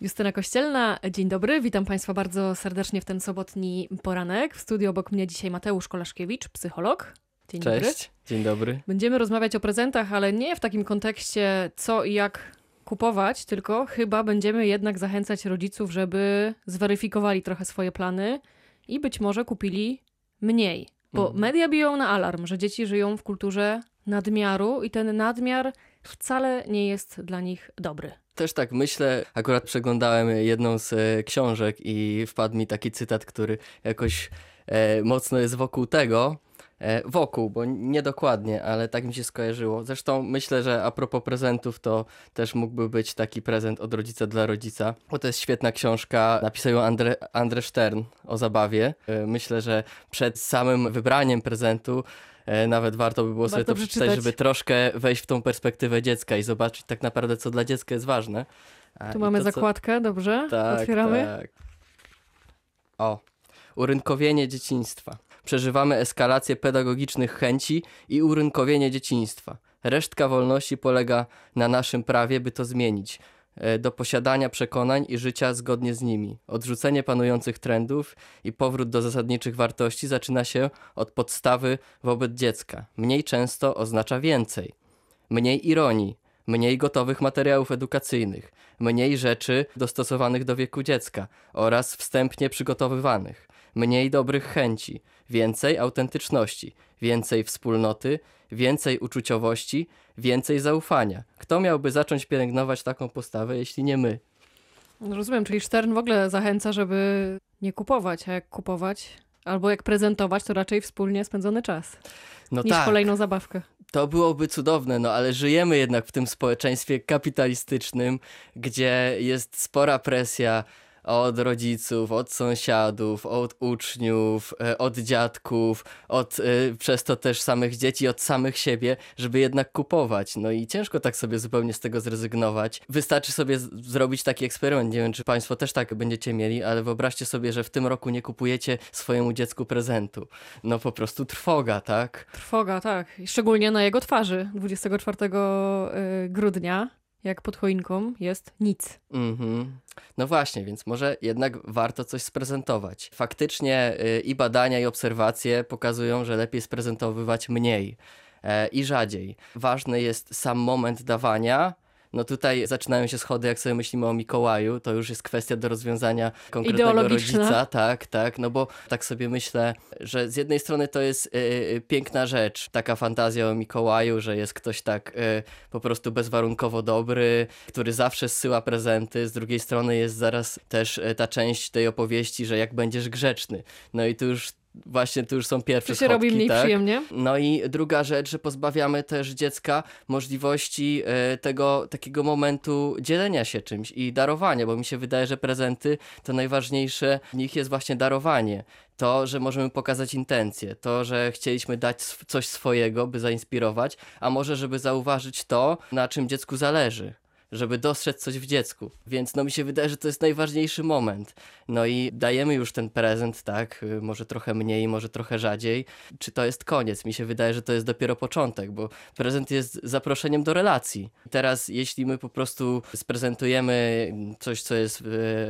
Justyna Kościelna, dzień dobry. Witam Państwa bardzo serdecznie w ten sobotni poranek. W studiu obok mnie dzisiaj Mateusz Kolaszkiewicz, psycholog. Dzień Cześć, dobry. dzień dobry. Będziemy rozmawiać o prezentach, ale nie w takim kontekście co i jak kupować, tylko chyba będziemy jednak zachęcać rodziców, żeby zweryfikowali trochę swoje plany i być może kupili mniej. Bo Mhm. media biją na alarm, że dzieci żyją w kulturze nadmiaru i ten nadmiar wcale nie jest dla nich dobry. Też tak myślę, akurat przeglądałem jedną z e, książek i wpadł mi taki cytat, który jakoś e, mocno jest wokół tego. E, wokół, bo niedokładnie, ale tak mi się skojarzyło. Zresztą myślę, że a propos prezentów, to też mógłby być taki prezent od rodzica dla rodzica. Bo to jest świetna książka, napisał ją Andre, Andre Stern o zabawie. Myślę, że przed samym wybraniem prezentu nawet warto by było sobie Warto to przeczytać, przeczytać. żeby troszkę wejść w tą perspektywę dziecka i zobaczyć tak naprawdę, co dla dziecka jest ważne. A, Tu mamy to, co- zakładkę, dobrze? tak, Otwieramy. Tak. O, urynkowienie dzieciństwa. Przeżywamy eskalację pedagogicznych chęci i urynkowienie dzieciństwa. Resztka wolności polega na naszym prawie, by to zmienić. E, Do posiadania przekonań i życia zgodnie z nimi. Odrzucenie panujących trendów i powrót do zasadniczych wartości zaczyna się od podstawy wobec dziecka. Mniej często oznacza więcej. Mniej ironii, mniej gotowych materiałów edukacyjnych, mniej rzeczy dostosowanych do wieku dziecka oraz wstępnie przygotowywanych, mniej dobrych chęci, więcej autentyczności, więcej wspólnoty, więcej uczuciowości, więcej zaufania. Kto miałby zacząć pielęgnować taką postawę, jeśli nie my? No, Rozumiem, czyli Stern w ogóle zachęca, żeby nie kupować, a jak kupować albo jak prezentować, to raczej wspólnie spędzony czas No niż tak, kolejną zabawkę. to byłoby cudowne, no ale żyjemy jednak w tym społeczeństwie kapitalistycznym, gdzie jest spora presja od rodziców, od sąsiadów, od uczniów, e, od dziadków, od e, przez to też samych dzieci, od samych siebie, żeby jednak kupować. No i ciężko tak sobie zupełnie z tego zrezygnować. Wystarczy sobie zrobić taki eksperyment. Nie wiem, czy Państwo też tak będziecie mieli, ale wyobraźcie sobie, że w tym roku nie kupujecie swojemu dziecku prezentu. No po prostu trwoga, tak? Trwoga, tak. I Szczególnie na jego twarzy 24 y, grudnia, jak pod choinką, jest nic. Mhm. No właśnie, więc może jednak warto coś sprezentować. Faktycznie y, i badania, i obserwacje pokazują, że lepiej sprezentowywać mniej e, i rzadziej. Ważny jest sam moment dawania. No tutaj zaczynają się schody, jak sobie myślimy o Mikołaju, to już jest kwestia do rozwiązania konkretnego rodzica, tak, tak, no bo tak sobie myślę, że z jednej strony to jest y, y, piękna rzecz, taka fantazja o Mikołaju, że jest ktoś tak y, po prostu bezwarunkowo dobry, który zawsze zsyła prezenty, z drugiej strony jest zaraz też e, ta część tej opowieści, że jak będziesz grzeczny. No i tu już właśnie tu już są pierwsze To się robi schodki, mniej tak? przyjemnie. No i druga rzecz, że pozbawiamy też dziecka możliwości e, tego takiego momentu dzielenia się czymś i darowania, bo mi się wydaje, że prezenty to najważniejsze w nich jest właśnie darowanie. To, że możemy pokazać intencje, to, że chcieliśmy dać coś swojego, by zainspirować, a może, żeby zauważyć to, na czym dziecku zależy. Żeby dostrzec coś w dziecku. Więc no mi się wydaje, że to jest najważniejszy moment. No i dajemy już ten prezent, tak? y, Może trochę mniej, może trochę rzadziej. Czy to jest koniec? Mi się wydaje, że to jest dopiero początek, bo prezent jest zaproszeniem do relacji. Teraz, jeśli my po prostu sprezentujemy coś, co jest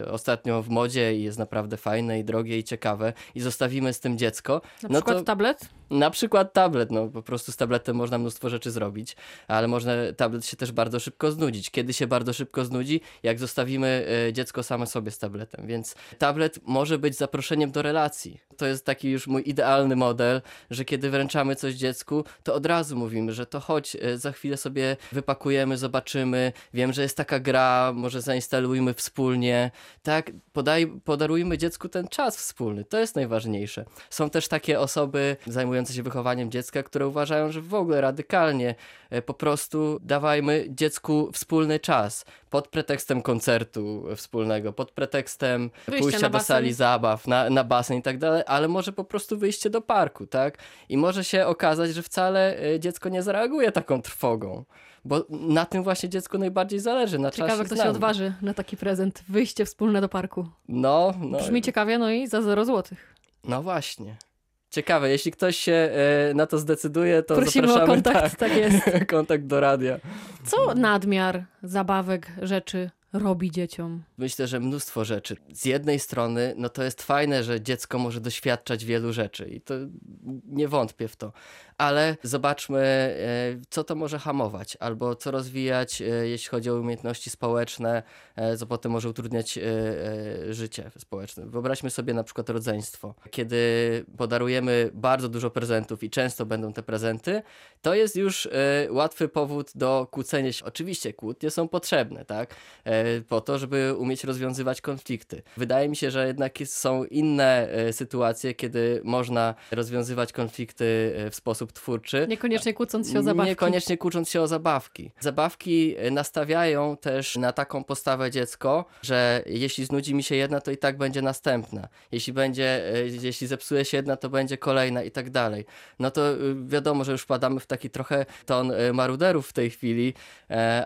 y, ostatnio w modzie i jest naprawdę fajne i drogie i ciekawe i zostawimy z tym dziecko, Na no przykład to tablet. na przykład tablet, no po prostu z tabletem można mnóstwo rzeczy zrobić, ale można tablet się też bardzo szybko znudzić. Kiedy się bardzo szybko znudzi? Jak zostawimy e, dziecko same sobie z tabletem. Więc tablet może być zaproszeniem do relacji. To jest taki już mój idealny model, że kiedy wręczamy coś dziecku, to od razu mówimy, że to chodź, e, za chwilę sobie wypakujemy, zobaczymy. Wiem, że jest taka gra, może zainstalujmy wspólnie. Tak, podaj, podarujmy dziecku ten czas wspólny. To jest najważniejsze. Są też takie osoby zajmujące się wychowaniem dziecka, które uważają, że w ogóle radykalnie e, po prostu dawajmy dziecku wspólny czas pod pretekstem koncertu wspólnego, pod pretekstem Wyjścia pójścia do sali zabaw, na, na basen i tak dalej, ale może po prostu wyjście do parku, tak? I może się okazać, że wcale e, dziecko nie zareaguje taką trwogą. Bo na tym właśnie dziecku najbardziej zależy, na Ciekawe, czasie kto się odważy na taki prezent. Wyjście wspólne do parku. No, no, Brzmi ciekawie, no i za 0 złotych. no właśnie. Ciekawe, jeśli ktoś się e, na to zdecyduje, to Prosimy o zapraszamy kontakt, tak jest. tak, kontakt do radia. Co nadmiar zabawek, rzeczy robi dzieciom? Myślę, że mnóstwo rzeczy. Z jednej strony, no to jest fajne, że dziecko może doświadczać wielu rzeczy i to nie wątpię w to, ale zobaczmy, e, co to może hamować, albo co rozwijać, e, jeśli chodzi o umiejętności społeczne, e, co potem może utrudniać życie społeczne. Wyobraźmy sobie na przykład rodzeństwo. Kiedy podarujemy bardzo dużo prezentów i często będą te prezenty, to jest już łatwy powód do kłócenia się. Oczywiście kłótnie są potrzebne, tak? Po to, żeby umieć rozwiązywać konflikty. Wydaje mi się, że jednak są inne sytuacje, kiedy można rozwiązywać konflikty w sposób twórczy. Niekoniecznie kłócąc się o zabawki. Niekoniecznie kłócąc się o zabawki. Zabawki e, nastawiają też na taką postawę dziecko, że jeśli znudzi mi się jedna, to i tak będzie następna. Jeśli będzie, e, jeśli zepsuje się jedna, to będzie kolejna i tak dalej. No to e, wiadomo, że już wpadamy w taki trochę ton maruderów w tej chwili,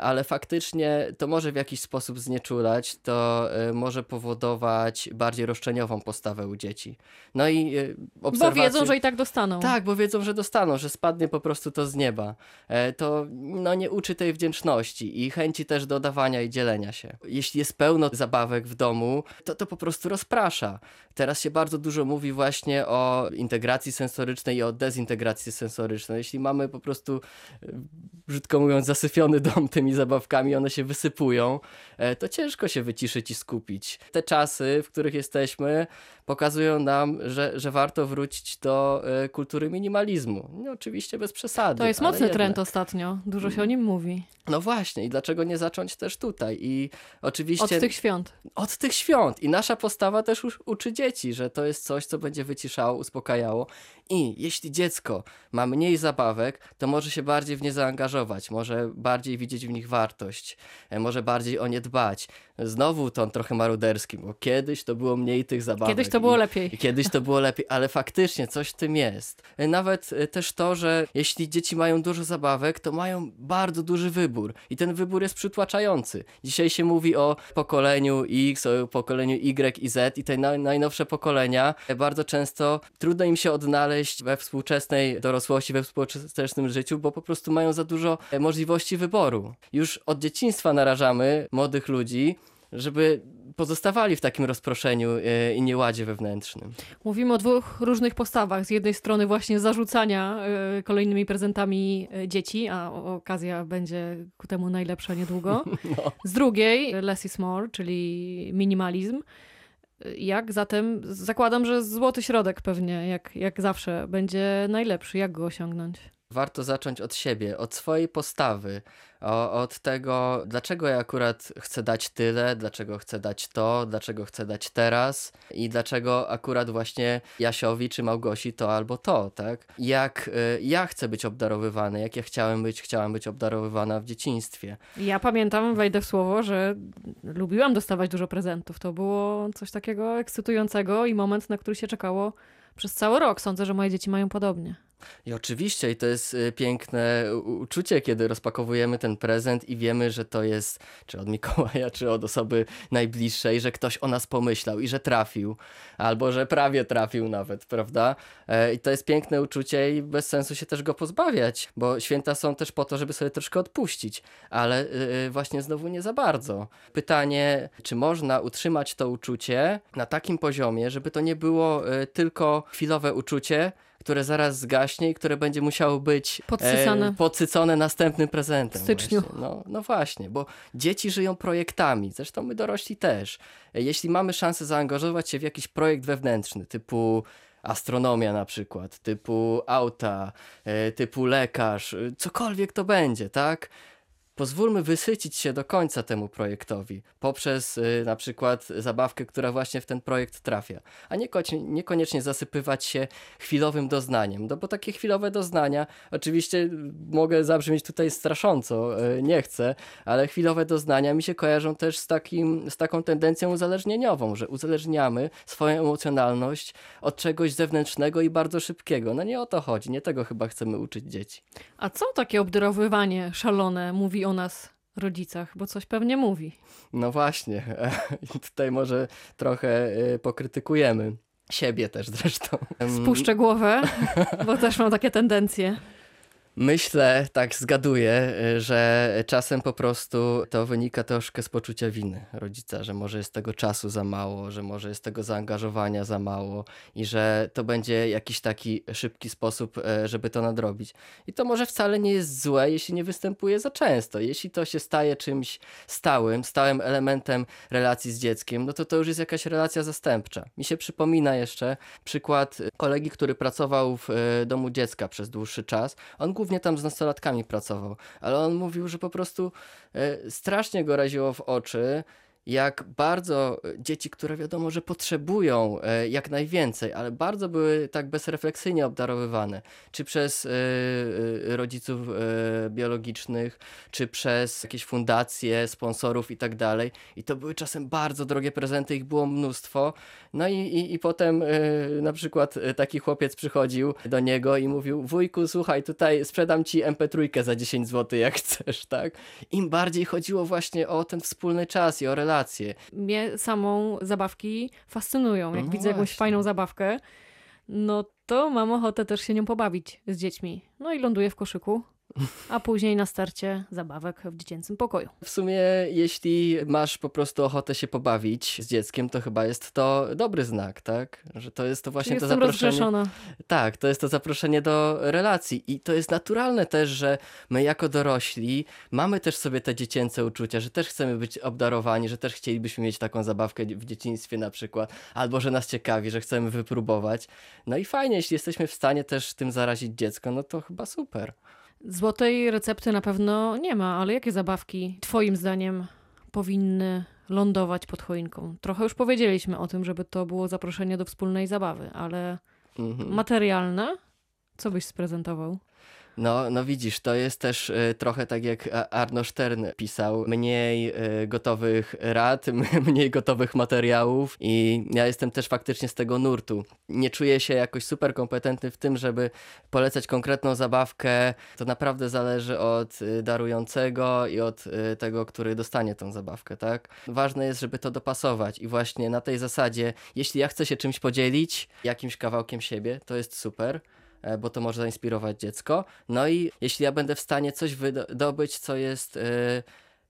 ale faktycznie to może w jakiś sposób znieczulać, to może powodować bardziej roszczeniową postawę u dzieci. No i obserwacje... Bo wiedzą, że i tak dostaną. Tak, bo wiedzą, że dostaną że spadnie po prostu to z nieba. E, to no, nie uczy tej wdzięczności i chęci też do dawania i dzielenia się. Jeśli jest pełno zabawek w domu, to to po prostu rozprasza. Teraz się bardzo dużo mówi właśnie o integracji sensorycznej i o dezintegracji sensorycznej. Jeśli mamy po prostu, e, brzydko mówiąc, zasyfiony dom tymi zabawkami, one się wysypują, to ciężko się wyciszyć i skupić. Te czasy, w których jesteśmy, pokazują nam, że, że warto wrócić do kultury minimalizmu. No, oczywiście bez przesady. To jest mocny jednak. trend ostatnio, dużo się o nim mówi. No właśnie, i dlaczego nie zacząć też tutaj? I oczywiście. Od tych świąt. Od tych świąt. I nasza postawa też uczy dzieci, że to jest coś, co będzie wyciszało, uspokajało. I jeśli dziecko ma mniej zabawek, to może się bardziej w nie zaangażować, może bardziej widzieć w nich wartość, e, może bardziej o nie dbać. Znowu ton trochę maruderski, bo kiedyś to było mniej tych zabawek. Kiedyś to było lepiej. I kiedyś to było lepiej, ale faktycznie coś w tym jest. E, nawet e, też to, że jeśli dzieci mają dużo zabawek, to mają bardzo duży wybór i ten wybór jest przytłaczający. Dzisiaj się mówi o pokoleniu X, o pokoleniu Y i Z i te najnowsze pokolenia bardzo często trudno im się odnaleźć we współczesnej dorosłości, we współczesnym życiu, bo po prostu mają za dużo możliwości wyboru. Już od dzieciństwa narażamy młodych ludzi żeby pozostawali w takim rozproszeniu e, i nieładzie wewnętrznym. Mówimy o dwóch różnych postawach. Z jednej strony właśnie zarzucania e, kolejnymi prezentami e, dzieci, a okazja będzie ku temu najlepsza niedługo. No. Z drugiej less is more, czyli minimalizm. Jak zatem, zakładam, że złoty środek pewnie, jak, jak zawsze, będzie najlepszy. Jak go osiągnąć? Warto zacząć od siebie, od swojej postawy, o, od tego, dlaczego ja akurat chcę dać tyle, dlaczego chcę dać to, dlaczego chcę dać teraz i dlaczego akurat właśnie Jasiowi czy Małgosi to albo to, tak? Jak y, ja chcę być obdarowywany, jak ja chciałem być, chciałam być obdarowywana w dzieciństwie. Ja pamiętam, wejdę w słowo, że lubiłam dostawać dużo prezentów. To było coś takiego ekscytującego i moment, na który się czekało przez cały rok. Sądzę, że moje dzieci mają podobnie. I oczywiście, i to jest y, piękne uczucie, kiedy rozpakowujemy ten prezent i wiemy, że to jest czy od Mikołaja, czy od osoby najbliższej, że ktoś o nas pomyślał i że trafił, albo że prawie trafił nawet, prawda? E, I to jest piękne uczucie i bez sensu się też go pozbawiać, bo święta są też po to, żeby sobie troszkę odpuścić, ale y, y, właśnie znowu nie za bardzo. Pytanie, czy można utrzymać to uczucie na takim poziomie, żeby to nie było tylko chwilowe uczucie, które zaraz zgaśnie i które będzie musiało być podsycone, e, podsycone następnym prezentem. W styczniu. No, no właśnie, bo dzieci żyją projektami, zresztą my dorośli też. E, jeśli mamy szansę zaangażować się w jakiś projekt wewnętrzny, typu astronomia na przykład, typu auta, e, typu lekarz, e, cokolwiek to będzie, tak? Pozwólmy wysycić się do końca temu projektowi poprzez y, na przykład zabawkę, która właśnie w ten projekt trafia, a niekoniecznie zasypywać się chwilowym doznaniem, no bo takie chwilowe doznania, oczywiście mogę zabrzmieć tutaj strasząco, y, nie chcę, ale chwilowe doznania mi się kojarzą też z, takim, z taką tendencją uzależnieniową, że uzależniamy swoją emocjonalność od czegoś zewnętrznego i bardzo szybkiego. No nie o to chodzi, nie tego chyba chcemy uczyć dzieci. A co takie obdarowywanie szalone mówi o nas, rodzicach, bo coś pewnie mówi. No właśnie. Tutaj może trochę y, pokrytykujemy. Siebie też zresztą. Spuszczę głowę, bo też mam takie tendencje. Myślę, tak zgaduję, y, że czasem po prostu to wynika troszkę z poczucia winy rodzica, że może jest tego czasu za mało, że może jest tego zaangażowania za mało i że to będzie jakiś taki szybki sposób, e, żeby to nadrobić. I to może wcale nie jest złe, jeśli nie występuje za często. Jeśli to się staje czymś stałym, stałym elementem relacji z dzieckiem, no to to już jest jakaś relacja zastępcza. Mi się przypomina jeszcze przykład kolegi, który pracował w e, domu dziecka przez dłuższy czas. On tam z nastolatkami pracował, ale on mówił, że po prostu e, strasznie go raziło w oczy, jak bardzo e, dzieci, które wiadomo, że potrzebują e, jak najwięcej, ale bardzo były tak bezrefleksyjnie obdarowywane, czy przez rodziców biologicznych, czy przez jakieś fundacje, sponsorów i tak dalej. I to były czasem bardzo drogie prezenty, ich było mnóstwo. No i, i, i potem na przykład taki chłopiec przychodził do niego i mówił: Wujku, słuchaj, tutaj sprzedam ci MP3 za 10 zł, jak chcesz, tak? Im bardziej chodziło właśnie o ten wspólny czas i o relacje relacje. Mnie samą zabawki fascynują. Jak no widzę właśnie. jakąś fajną zabawkę, no to mam ochotę też się nią pobawić z dziećmi. No i ląduję w koszyku a później na starcie zabawek w dziecięcym pokoju. W sumie, jeśli masz po prostu ochotę się pobawić z dzieckiem, to chyba jest to dobry znak, tak? Że to jest to właśnie Jestem to zaproszenie. Rozgrzeszona. Tak, to jest to zaproszenie do relacji i to jest naturalne też, że my jako dorośli mamy też sobie te dziecięce uczucia, że też chcemy być obdarowani, że też chcielibyśmy mieć taką zabawkę w dzieciństwie na przykład, albo że nas ciekawi, że chcemy wypróbować. No i fajnie, jeśli jesteśmy w stanie też tym zarazić dziecko, no to chyba super. Złotej recepty na pewno nie ma, ale jakie zabawki Twoim zdaniem powinny lądować pod choinką? Trochę już powiedzieliśmy o tym, żeby to było zaproszenie do wspólnej zabawy, ale mhm. materialne? Co byś sprezentował? No, no widzisz, to jest też y, trochę tak jak Arno Stern pisał, mniej y, gotowych rad, mniej gotowych materiałów i ja jestem też faktycznie z tego nurtu. Nie czuję się jakoś super kompetentny w tym, żeby polecać konkretną zabawkę. To naprawdę zależy od darującego i od tego, który dostanie tą zabawkę, tak? Ważne jest, żeby to dopasować i właśnie na tej zasadzie, jeśli ja chcę się czymś podzielić, jakimś kawałkiem siebie, to jest super. E, bo to może zainspirować dziecko. No i jeśli ja będę w stanie coś wydobyć, co jest e,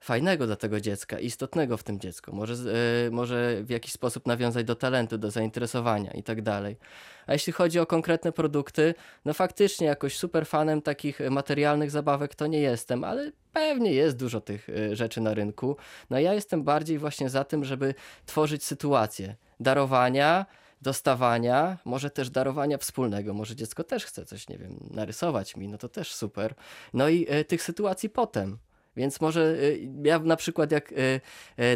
fajnego dla tego dziecka, istotnego w tym dziecku, może, e, może w jakiś sposób nawiązać do talentu, do zainteresowania i tak dalej. A jeśli chodzi o konkretne produkty, no faktycznie jakoś super fanem takich materialnych zabawek to nie jestem, ale pewnie jest dużo tych rzeczy na rynku. No ja jestem bardziej właśnie za tym, żeby tworzyć sytuacje darowania, dostawania, może też darowania wspólnego. Może dziecko też chce coś, nie wiem, narysować mi, no to też super. No i y, tych sytuacji potem. Więc może y, ja na przykład jak y,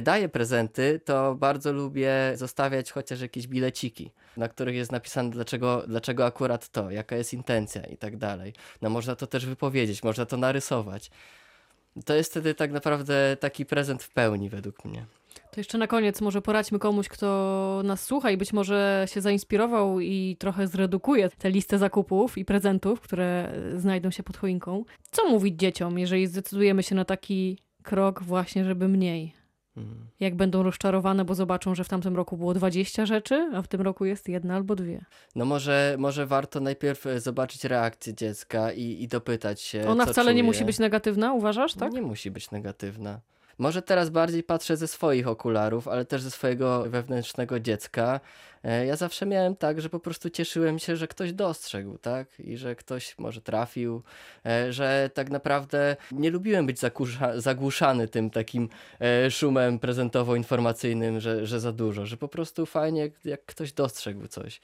daję prezenty, to bardzo lubię zostawiać chociaż jakieś bileciki, na których jest napisane dlaczego, dlaczego akurat to, jaka jest intencja i tak dalej. No można to też wypowiedzieć, można to narysować. To jest wtedy tak naprawdę taki prezent w pełni według mnie. To jeszcze na koniec może poradźmy komuś, kto nas słucha i być może się zainspirował i trochę zredukuje tę listę zakupów i prezentów, które znajdą się pod choinką. Co mówić dzieciom, jeżeli zdecydujemy się na taki krok właśnie, żeby mniej? Mhm. Jak będą rozczarowane, bo zobaczą, że w tamtym roku było 20 rzeczy, a w tym roku jest jedna albo dwie. No może, może warto najpierw e, zobaczyć reakcję dziecka i, i dopytać się. Ona wcale czuje. nie musi być negatywna, uważasz, tak? Nie musi być negatywna. Może teraz bardziej patrzę ze swoich okularów, ale też ze swojego wewnętrznego dziecka. E, ja zawsze miałem tak, że po prostu cieszyłem się, że ktoś dostrzegł, tak? I że ktoś może trafił, e, że tak naprawdę nie lubiłem być zagłuszany tym takim e, szumem prezentowo-informacyjnym, że, że za dużo, że po prostu fajnie, jak ktoś dostrzegł coś.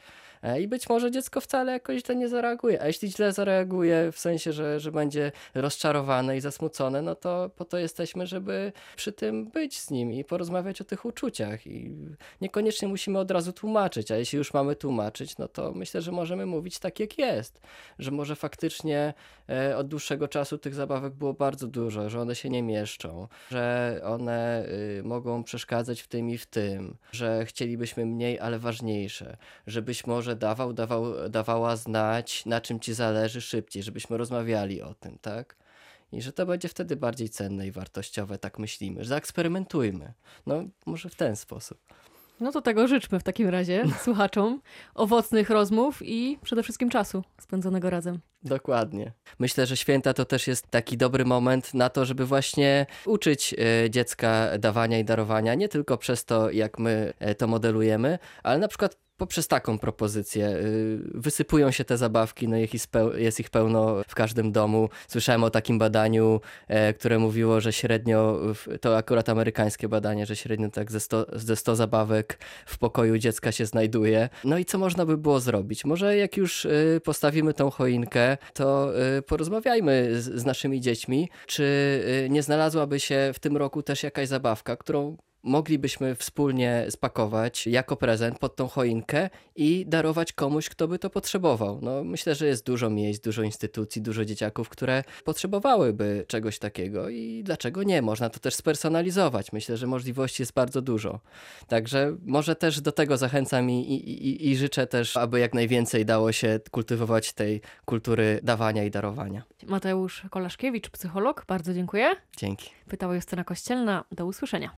I być może dziecko wcale jakoś źle nie zareaguje. A jeśli źle zareaguje, w sensie, że, że będzie rozczarowane i zasmucone, no to po to jesteśmy, żeby przy tym być z nim i porozmawiać o tych uczuciach. I niekoniecznie musimy od razu tłumaczyć, a jeśli już mamy tłumaczyć, no to myślę, że możemy mówić tak, jak jest. Że może faktycznie e, od dłuższego czasu tych zabawek było bardzo dużo, że one się nie mieszczą, że one y, mogą przeszkadzać w tym i w tym, że chcielibyśmy mniej, ale ważniejsze, żebyś może dawał, dawał, dawała znać, na czym ci zależy szybciej, żebyśmy rozmawiali o tym, tak? I że to będzie wtedy bardziej cenne i wartościowe, tak myślimy. Zaeksperymentujmy. No, może w ten sposób. No to tego życzmy w takim razie słuchaczom. Owocnych rozmów i przede wszystkim czasu spędzonego razem. Dokładnie. Myślę, że święta to też jest taki dobry moment na to, żeby właśnie uczyć e, dziecka dawania i darowania, nie tylko przez to, jak my e, to modelujemy, ale na przykład poprzez taką propozycję. Y, wysypują się te zabawki, no jest ich pełno w każdym domu. Słyszałem o takim badaniu, e, które mówiło, że średnio, to akurat amerykańskie badanie, że średnio tak ze 100, ze 100 zabawek w pokoju dziecka się znajduje. No i co można by było zrobić? Może jak już y, postawimy tą choinkę, to y, porozmawiajmy z, z naszymi dziećmi, czy nie znalazłaby się w tym roku też jakaś zabawka, którą moglibyśmy wspólnie spakować jako prezent pod tą choinkę i darować komuś, kto by to potrzebował. No, myślę, że jest dużo miejsc, dużo instytucji, dużo dzieciaków, które potrzebowałyby czegoś takiego i dlaczego nie? Można to też spersonalizować. Myślę, że możliwości jest bardzo dużo. Także może też do tego zachęcam i, i, i, i życzę też, aby jak najwięcej dało się kultywować tej kultury dawania i darowania. Mateusz Kolaszkiewicz, psycholog, bardzo dziękuję. Dzięki. Pytała Justyna Kościelna. Do usłyszenia.